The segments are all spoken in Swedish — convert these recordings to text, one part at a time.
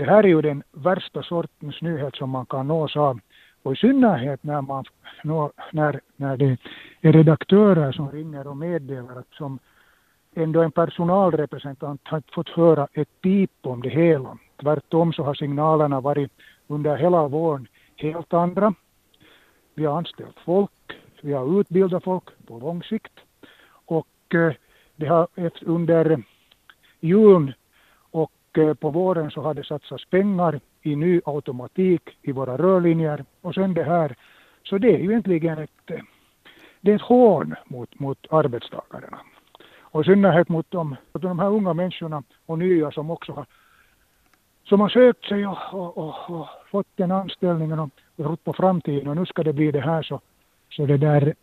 Det här är ju den värsta sortens nyhet som man kan nås av. Och i synnerhet när, man, när, när det är redaktörer som ringer och meddelar att som ändå en personalrepresentant har fått höra ett pip om det hela. Tvärtom så har signalerna varit under hela våren helt andra. Vi har anställt folk, vi har utbildat folk på lång sikt och eh, det har under julen Eh, på våren så har det satsats pengar i ny automatik i våra rörlinjer och sen det här. Så det är ju egentligen ett, eh, det är ett hån mot, mot arbetstagarna. Och i synnerhet mot de, mot de här unga människorna och nya som också har som har sökt sig och, och, och, och fått den anställningen och trott på framtiden och nu ska det bli det här så, så det där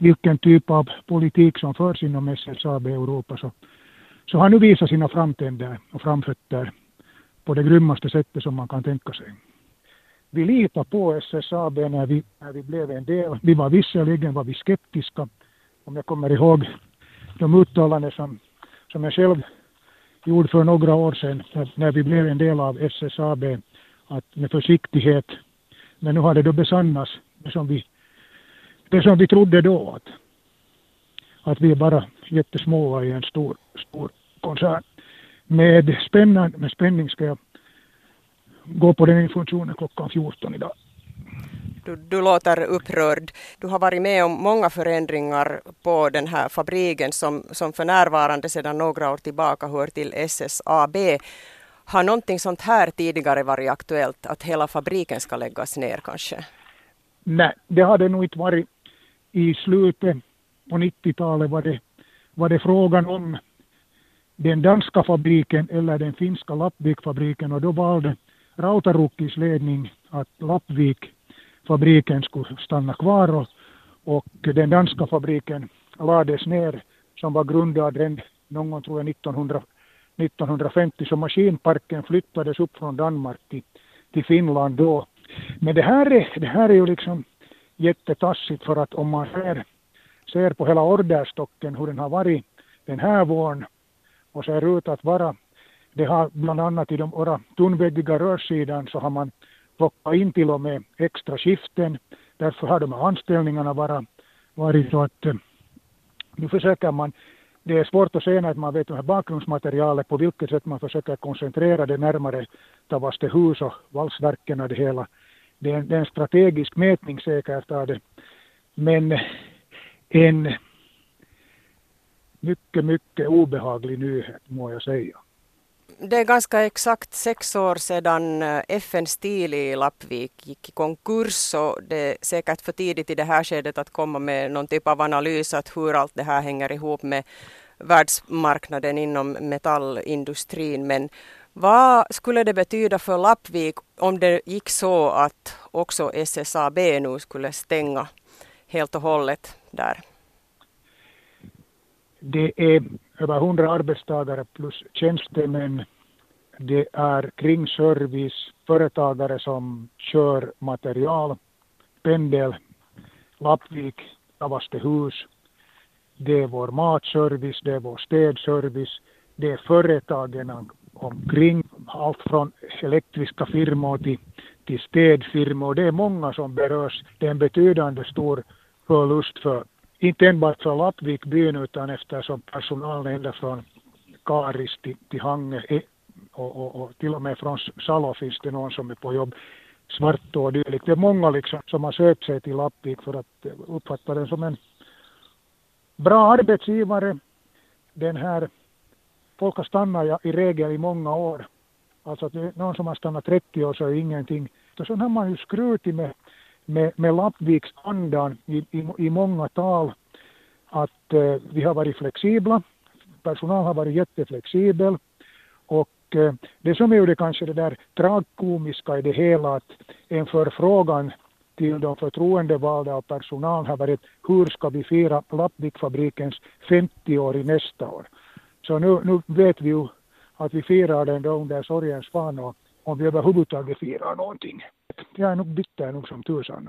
vilken typ av politik som förs inom SSAB Europa så, så har nu visat sina framtänder och framfötter på det grymmaste sättet som man kan tänka sig. Vi litar på SSAB när vi, när vi blev en del. Vi var visserligen var vi skeptiska, om jag kommer ihåg de uttalanden som, som jag själv gjorde för några år sedan när vi blev en del av SSAB, att med försiktighet. Men nu har det då besannats, det som vi, det som vi trodde då, att, att vi är bara jättesmå i en stor, stor koncern. Med, spännan, med spänning ska jag gå på den informationen klockan 14 idag. Du, du låter upprörd. Du har varit med om många förändringar på den här fabriken som, som för närvarande sedan några år tillbaka hör till SSAB. Har någonting sånt här tidigare varit aktuellt, att hela fabriken ska läggas ner kanske? Nej, det har det nog inte varit. I slutet på 90-talet var det, var det frågan om den danska fabriken eller den finska Lappvikfabriken och då valde Rautarukkis ledning att Lappvikfabriken skulle stanna kvar och, och den danska fabriken lades ner som var grundad redan någon gång tror jag 1900, 1950 så maskinparken flyttades upp från Danmark till, till Finland då. Men det här, är, det här är ju liksom jättetassigt för att om man ser, ser på hela orderstocken hur den har varit den här våren och ser ut att vara det har bland annat i de våra tunnväggiga rörsidan så har man plockat in till och med extra skiften. Därför har de här anställningarna bara varit så att eh, nu försöker man, det är svårt att säga när man vet det här bakgrundsmaterialet på vilket sätt man försöker koncentrera det närmare Tavastehus och valsverken och det hela. Det är, en, det är en strategisk mätning säkert av det. Men eh, en mycket, mycket obehaglig nyhet må jag säga det är ganska exakt sex år sedan eh, FN STIL i Lappvik gick i konkurs och det är säkert för tidigt i det här skedet att komma med någon typ av analys att hur allt det här hänger ihop med världsmarknaden inom metallindustrin. Men vad skulle det betyda för Lappvik om det gick så att också SSAB nu skulle stänga helt och hållet där? Det är över 100 arbetstagare plus tjänstemän. Det är kringservice, företagare som kör material, pendel, Lappvik, Tavastehus. Det är vår matservice, det är vår städservice, det är företagen omkring, allt från elektriska firmor till, till städfirmor. Det är många som berörs. Det är en betydande stor förlust för inte enbart från Lappvikbyn utan eftersom personalen ända från Karis till, till Hange eh, och, och, och, till och med från Salo finns det någon som är på jobb Svartå och dylikt. Det är många liksom som har sökt sig till Lappvik för att eh, uppfatta den som en bra arbetsgivare. Den här, folk har stannat i regel i många år. Alltså att någon som har stannat 30 år så är ingenting. Så har man ju skrutit med med, med Lappviks andan i, i, i många tal att eh, vi har varit flexibla, personal har varit jätteflexibel och eh, det som är det kanske det där tragkomiska i det hela att en förfrågan till de förtroendevalda och personal har varit hur ska vi fira Lappvikfabrikens 50 år i nästa år. Så nu, nu vet vi ju att vi firar den då under sorgens fan och om vi överhuvudtaget firar någonting. Jag är nog bitter nog som tusan.